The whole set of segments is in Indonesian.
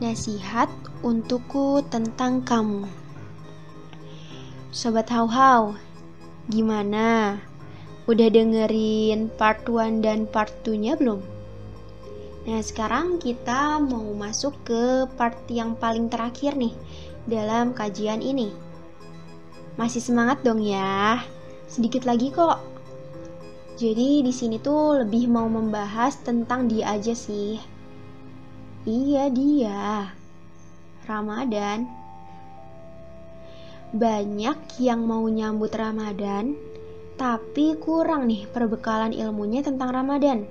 Nasihat untukku tentang kamu. Sobat Hau-Hau, gimana? Udah dengerin part 1 dan part 2-nya belum? Nah, sekarang kita mau masuk ke part yang paling terakhir nih dalam kajian ini. Masih semangat dong ya. Sedikit lagi kok. Jadi di sini tuh lebih mau membahas tentang dia aja sih. Iya dia. Ramadan. Banyak yang mau nyambut Ramadan, tapi kurang nih perbekalan ilmunya tentang Ramadan.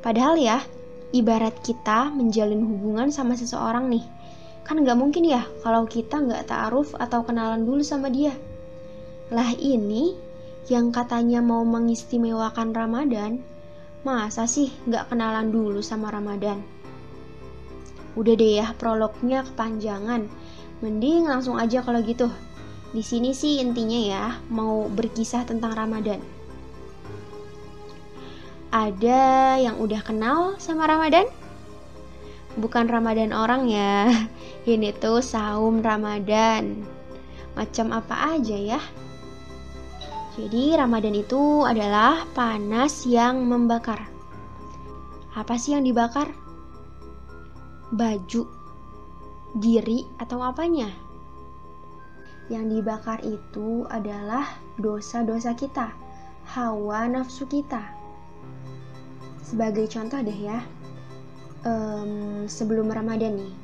Padahal ya, ibarat kita menjalin hubungan sama seseorang nih. Kan nggak mungkin ya kalau kita nggak ta'aruf atau kenalan dulu sama dia. Lah ini yang katanya mau mengistimewakan Ramadan, masa sih nggak kenalan dulu sama Ramadan? Udah deh ya prolognya kepanjangan. Mending langsung aja kalau gitu. Di sini sih intinya ya mau berkisah tentang Ramadan. Ada yang udah kenal sama Ramadan? Bukan Ramadan orang ya. Ini tuh saum Ramadan. Macam apa aja ya? Jadi Ramadan itu adalah panas yang membakar. Apa sih yang dibakar? Baju, diri, atau apanya. Yang dibakar itu adalah dosa-dosa kita, hawa nafsu kita. Sebagai contoh deh ya, um, sebelum Ramadan nih,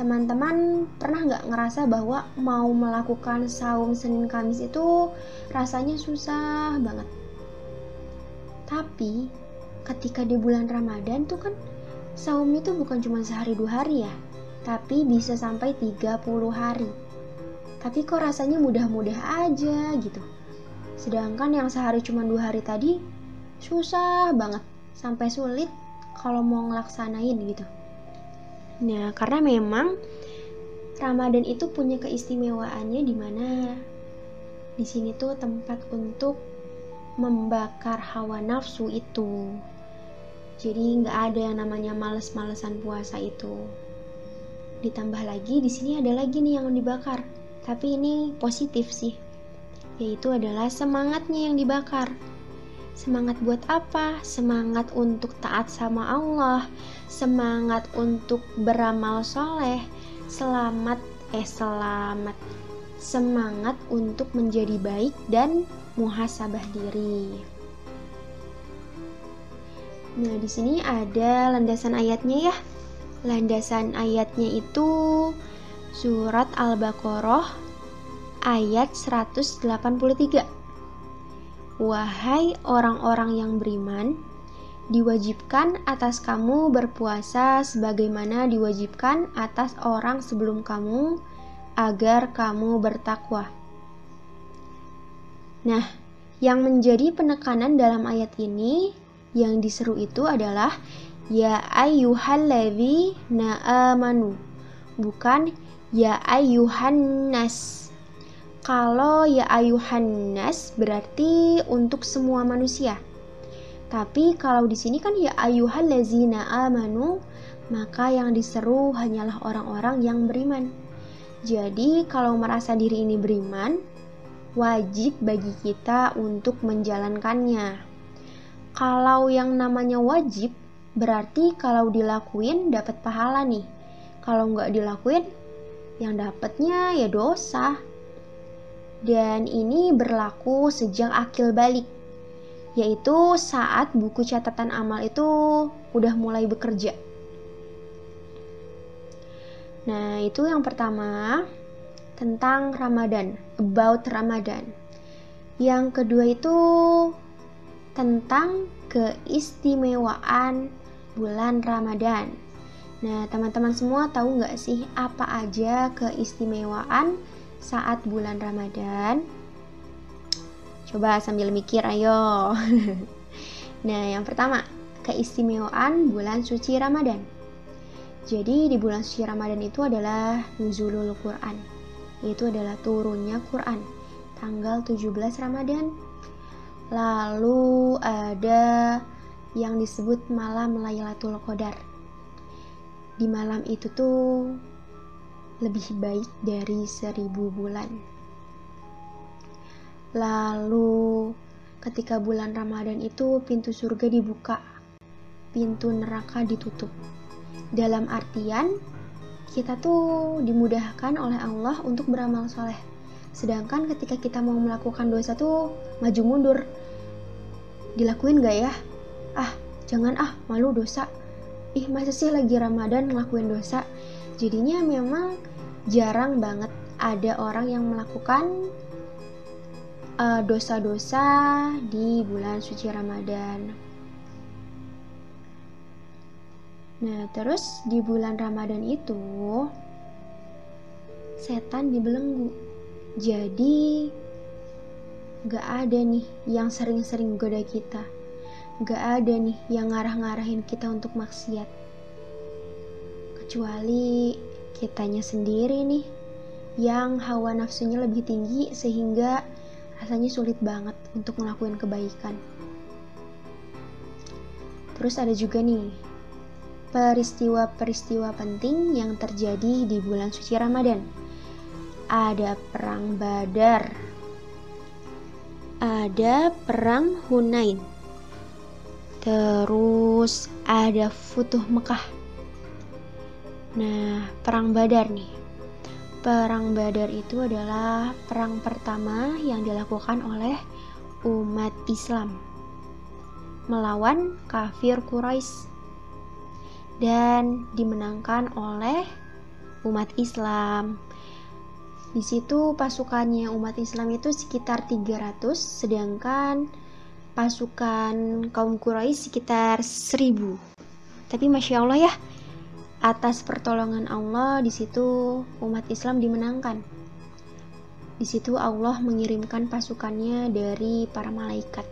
teman-teman pernah nggak ngerasa bahwa mau melakukan saum Senin Kamis itu rasanya susah banget. Tapi ketika di bulan Ramadan tuh kan saum itu bukan cuma sehari dua hari ya, tapi bisa sampai 30 hari. Tapi kok rasanya mudah-mudah aja gitu. Sedangkan yang sehari cuma dua hari tadi susah banget, sampai sulit kalau mau ngelaksanain gitu. Nah, karena memang Ramadan itu punya keistimewaannya di mana di sini tuh tempat untuk membakar hawa nafsu itu jadi nggak ada yang namanya males-malesan puasa itu. Ditambah lagi di sini ada lagi nih yang dibakar. Tapi ini positif sih. Yaitu adalah semangatnya yang dibakar. Semangat buat apa? Semangat untuk taat sama Allah, semangat untuk beramal soleh, selamat eh selamat, semangat untuk menjadi baik dan muhasabah diri. Nah, di sini ada landasan ayatnya ya. Landasan ayatnya itu surat Al-Baqarah ayat 183. Wahai orang-orang yang beriman, diwajibkan atas kamu berpuasa sebagaimana diwajibkan atas orang sebelum kamu agar kamu bertakwa. Nah, yang menjadi penekanan dalam ayat ini yang diseru itu adalah ya ayyuhalladzi na'amanu. Bukan ya ayyuhan nas kalau ya ayyuhan nas berarti untuk semua manusia. Tapi kalau di sini kan ya ayyuhallazina amanu maka yang diseru hanyalah orang-orang yang beriman. Jadi kalau merasa diri ini beriman wajib bagi kita untuk menjalankannya kalau yang namanya wajib, berarti kalau dilakuin dapat pahala nih. Kalau nggak dilakuin, yang dapatnya ya dosa. Dan ini berlaku sejak akil balik, yaitu saat buku catatan amal itu udah mulai bekerja. Nah, itu yang pertama tentang Ramadan, about Ramadan. Yang kedua itu tentang keistimewaan bulan Ramadan. Nah, teman-teman semua tahu nggak sih apa aja keistimewaan saat bulan Ramadan? Coba sambil mikir, ayo. nah, yang pertama, keistimewaan bulan suci Ramadan. Jadi di bulan suci Ramadan itu adalah nuzulul Quran. Itu adalah turunnya Quran. Tanggal 17 Ramadan Lalu ada yang disebut malam Lailatul Qadar. di malam itu tuh lebih baik dari seribu bulan. Lalu ketika bulan Ramadan itu pintu surga dibuka, pintu neraka ditutup. Dalam artian kita tuh dimudahkan oleh Allah untuk beramal soleh. Sedangkan ketika kita mau melakukan dosa tuh maju mundur. Dilakuin gak ya? Ah, jangan ah, malu dosa. Ih, masa sih lagi Ramadan ngelakuin dosa? Jadinya memang jarang banget ada orang yang melakukan uh, dosa-dosa di bulan suci Ramadan. Nah, terus di bulan Ramadan itu setan dibelenggu. Jadi gak ada nih yang sering-sering goda kita. Gak ada nih yang ngarah-ngarahin kita untuk maksiat. Kecuali kitanya sendiri nih yang hawa nafsunya lebih tinggi sehingga rasanya sulit banget untuk ngelakuin kebaikan. Terus ada juga nih peristiwa-peristiwa penting yang terjadi di bulan suci Ramadan. Ada perang Badar. Ada perang Hunain. Terus ada Futuh Mekah. Nah, perang Badar nih Perang Badar itu adalah perang pertama yang dilakukan oleh umat Islam melawan kafir Quraisy dan dimenangkan oleh umat Islam. Di situ pasukannya umat Islam itu sekitar 300 sedangkan pasukan kaum Quraisy sekitar 1000. Tapi masya Allah ya, atas pertolongan Allah di situ umat Islam dimenangkan. Di situ Allah mengirimkan pasukannya dari para malaikat.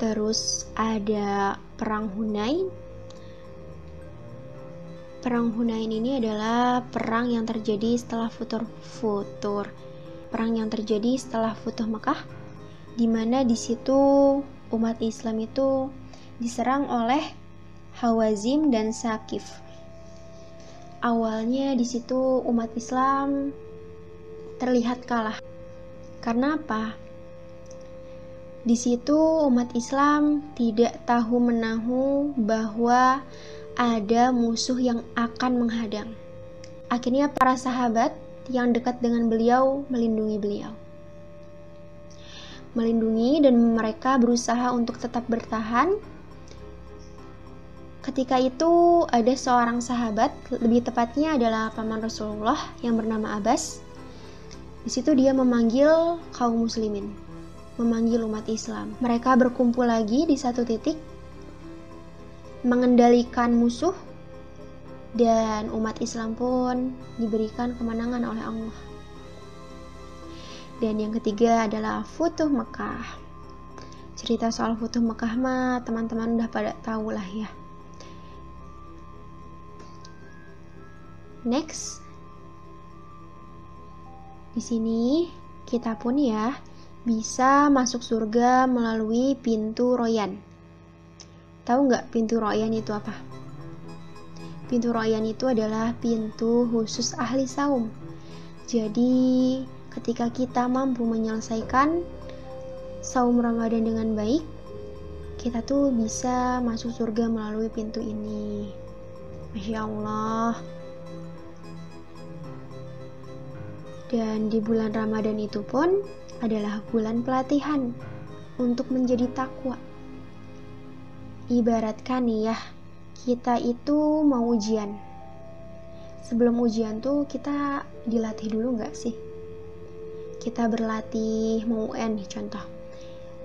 Terus ada perang Hunain. Perang Hunain ini adalah perang yang terjadi setelah futur futur. Perang yang terjadi setelah Futuh Mekah di mana di situ umat Islam itu diserang oleh Hawazim dan Sakif. Awalnya di situ umat Islam terlihat kalah. Karena apa? Di situ umat Islam tidak tahu menahu bahwa ada musuh yang akan menghadang. Akhirnya para sahabat yang dekat dengan beliau melindungi beliau. Melindungi dan mereka berusaha untuk tetap bertahan Ketika itu ada seorang sahabat, lebih tepatnya adalah paman Rasulullah yang bernama Abbas. Di situ dia memanggil kaum muslimin, memanggil umat Islam. Mereka berkumpul lagi di satu titik, mengendalikan musuh, dan umat Islam pun diberikan kemenangan oleh Allah. Dan yang ketiga adalah Futuh Mekah. Cerita soal Futuh Mekah mah teman-teman udah pada tahu lah ya. Next. Di sini kita pun ya bisa masuk surga melalui pintu royan. Tahu nggak pintu royan itu apa? Pintu royan itu adalah pintu khusus ahli saum. Jadi, ketika kita mampu menyelesaikan saum Ramadan dengan baik, kita tuh bisa masuk surga melalui pintu ini. Masya Allah. Dan di bulan Ramadan itu pun adalah bulan pelatihan untuk menjadi takwa. Ibaratkan nih ya, kita itu mau ujian. Sebelum ujian tuh kita dilatih dulu nggak sih? Kita berlatih mau UN nih contoh.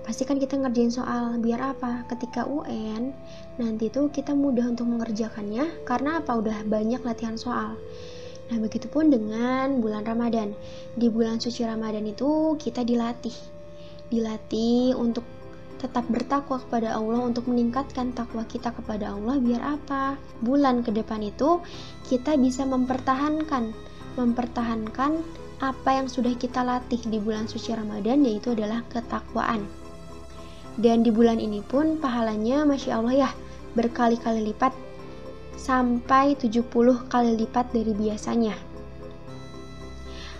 Pasti kan kita ngerjain soal, biar apa? Ketika UN, nanti tuh kita mudah untuk mengerjakannya karena apa? Udah banyak latihan soal Nah, begitupun dengan bulan Ramadan. Di bulan suci Ramadan itu kita dilatih. Dilatih untuk tetap bertakwa kepada Allah untuk meningkatkan takwa kita kepada Allah biar apa? Bulan ke depan itu kita bisa mempertahankan mempertahankan apa yang sudah kita latih di bulan suci Ramadan yaitu adalah ketakwaan. Dan di bulan ini pun pahalanya Masya Allah ya berkali-kali lipat sampai 70 kali lipat dari biasanya.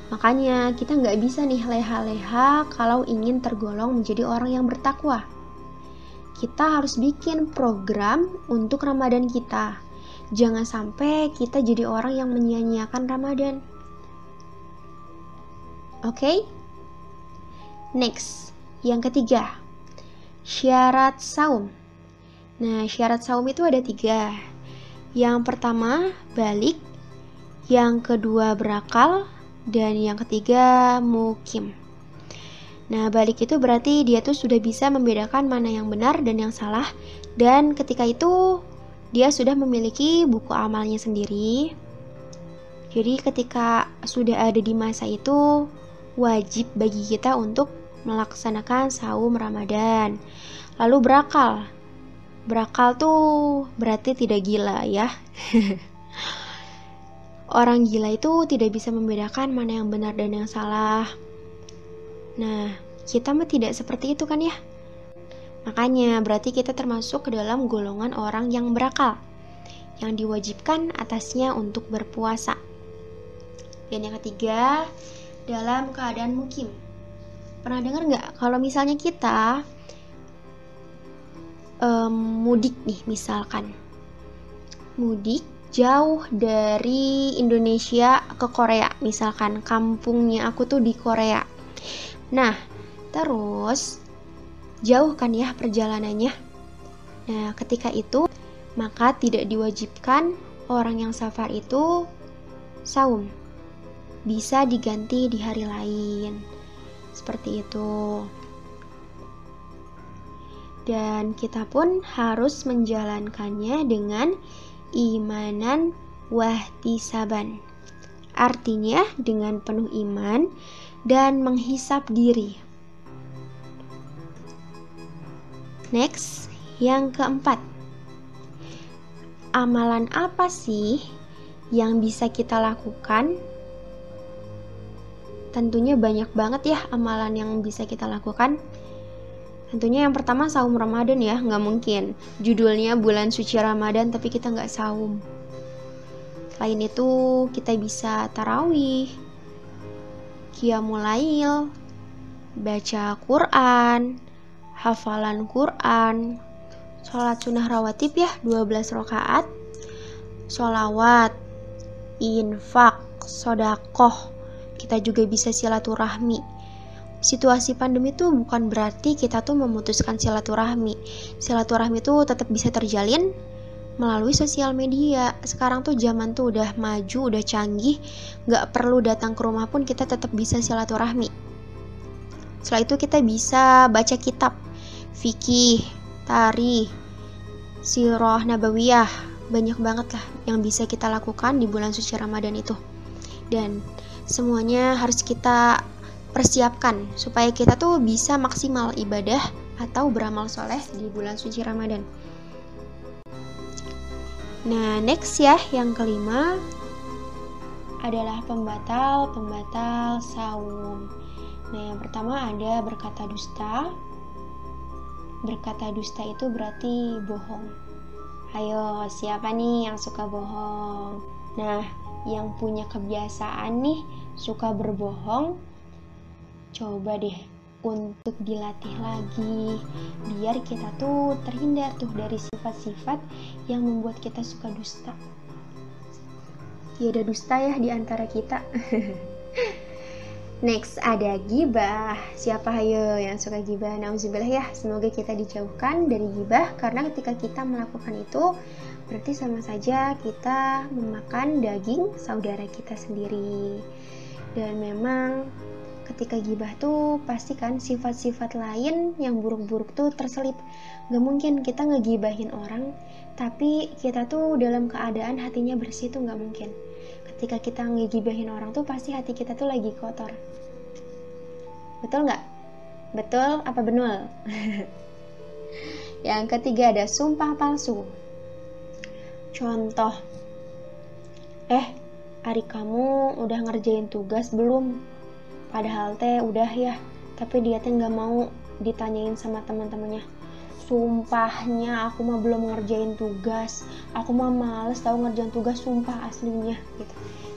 Makanya kita nggak bisa nih leha-leha kalau ingin tergolong menjadi orang yang bertakwa. Kita harus bikin program untuk Ramadan kita. Jangan sampai kita jadi orang yang menyia-nyiakan Ramadan. Oke? Okay? Next, yang ketiga, syarat saum. Nah, syarat saum itu ada tiga. Yang pertama, balik. Yang kedua, berakal dan yang ketiga mukim. Nah, balik itu berarti dia tuh sudah bisa membedakan mana yang benar dan yang salah dan ketika itu dia sudah memiliki buku amalnya sendiri. Jadi ketika sudah ada di masa itu wajib bagi kita untuk melaksanakan saum Ramadan. Lalu berakal. Berakal tuh berarti tidak gila ya. Orang gila itu tidak bisa membedakan mana yang benar dan yang salah. Nah, kita mah tidak seperti itu kan ya? Makanya berarti kita termasuk ke dalam golongan orang yang berakal, yang diwajibkan atasnya untuk berpuasa. Dan yang ketiga, dalam keadaan mukim. Pernah dengar nggak kalau misalnya kita um, mudik nih misalkan, mudik jauh dari Indonesia ke Korea. Misalkan kampungnya aku tuh di Korea. Nah terus jauh kan ya perjalanannya? Nah ketika itu maka tidak diwajibkan orang yang safar itu saum. Bisa diganti di hari lain. Seperti itu. Dan kita pun harus menjalankannya dengan imanan wahtisaban. Artinya dengan penuh iman dan menghisap diri. Next, yang keempat. Amalan apa sih yang bisa kita lakukan? Tentunya banyak banget ya amalan yang bisa kita lakukan. Tentunya yang pertama saum Ramadan ya, nggak mungkin. Judulnya bulan suci Ramadan tapi kita nggak saum. Lain itu kita bisa tarawih, qiyamul baca Quran, hafalan Quran, sholat sunnah rawatib ya 12 rakaat, sholawat, infak, sodakoh, kita juga bisa silaturahmi situasi pandemi itu bukan berarti kita tuh memutuskan silaturahmi. Silaturahmi itu tetap bisa terjalin melalui sosial media. Sekarang tuh zaman tuh udah maju, udah canggih, nggak perlu datang ke rumah pun kita tetap bisa silaturahmi. Setelah itu kita bisa baca kitab, fikih, tari, sirah nabawiyah, banyak banget lah yang bisa kita lakukan di bulan suci Ramadan itu. Dan semuanya harus kita persiapkan supaya kita tuh bisa maksimal ibadah atau beramal soleh di bulan suci Ramadan. Nah, next ya, yang kelima adalah pembatal-pembatal saum. Nah, yang pertama ada berkata dusta. Berkata dusta itu berarti bohong. Ayo, siapa nih yang suka bohong? Nah, yang punya kebiasaan nih suka berbohong coba deh untuk dilatih lagi biar kita tuh terhindar tuh dari sifat-sifat yang membuat kita suka dusta ya ada dusta ya di antara kita Next ada gibah. Siapa hayo yang suka gibah? Nauzubillah ya. Semoga kita dijauhkan dari gibah karena ketika kita melakukan itu berarti sama saja kita memakan daging saudara kita sendiri. Dan memang ketika gibah tuh pasti kan sifat-sifat lain yang buruk-buruk tuh terselip. Gak mungkin kita ngegibahin orang tapi kita tuh dalam keadaan hatinya bersih tuh gak mungkin. Ketika kita ngegibahin orang tuh pasti hati kita tuh lagi kotor. Betul nggak? Betul apa benul? Yang ketiga ada sumpah palsu. Contoh. Eh hari kamu udah ngerjain tugas belum padahal teh udah ya tapi dia teh nggak mau ditanyain sama teman-temannya. Sumpahnya aku mah belum ngerjain tugas. Aku mah males tahu ngerjain tugas sumpah aslinya gitu.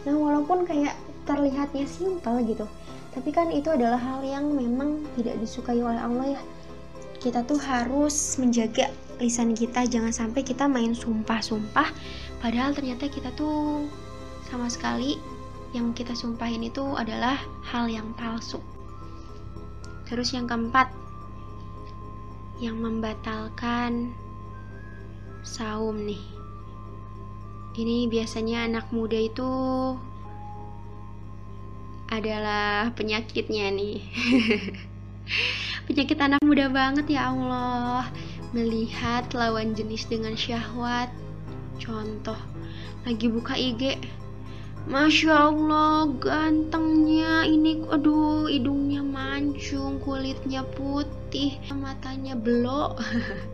Nah walaupun kayak terlihatnya simpel gitu. Tapi kan itu adalah hal yang memang tidak disukai oleh Allah ya. Kita tuh harus menjaga lisan kita. Jangan sampai kita main sumpah-sumpah padahal ternyata kita tuh sama sekali yang kita sumpahin itu adalah hal yang palsu terus yang keempat yang membatalkan saum nih. Ini biasanya anak muda itu adalah penyakitnya nih. Penyakit anak muda banget ya Allah. Melihat lawan jenis dengan syahwat. Contoh, lagi buka IG, Masya Allah gantengnya ini. Aduh hidungnya mancung kulitnya putih matanya belok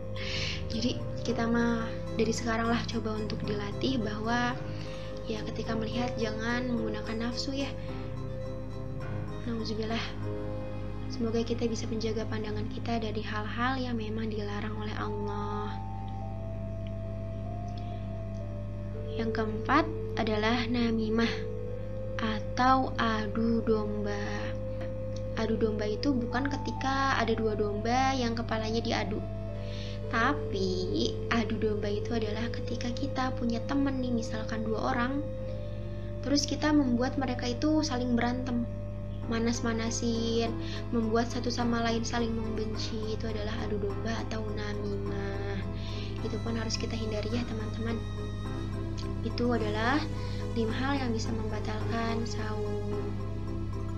jadi kita mah dari sekarang lah coba untuk dilatih bahwa ya ketika melihat jangan menggunakan nafsu ya. Nauzubillah. Semoga kita bisa menjaga pandangan kita dari hal-hal yang memang dilarang oleh Allah. Yang keempat, adalah namimah atau adu domba. Adu domba itu bukan ketika ada dua domba yang kepalanya diadu. Tapi adu domba itu adalah ketika kita punya temen nih misalkan dua orang Terus kita membuat mereka itu saling berantem Manas-manasin Membuat satu sama lain saling membenci Itu adalah adu domba atau namimah Itu pun harus kita hindari ya teman-teman itu adalah lima hal yang bisa membatalkan saum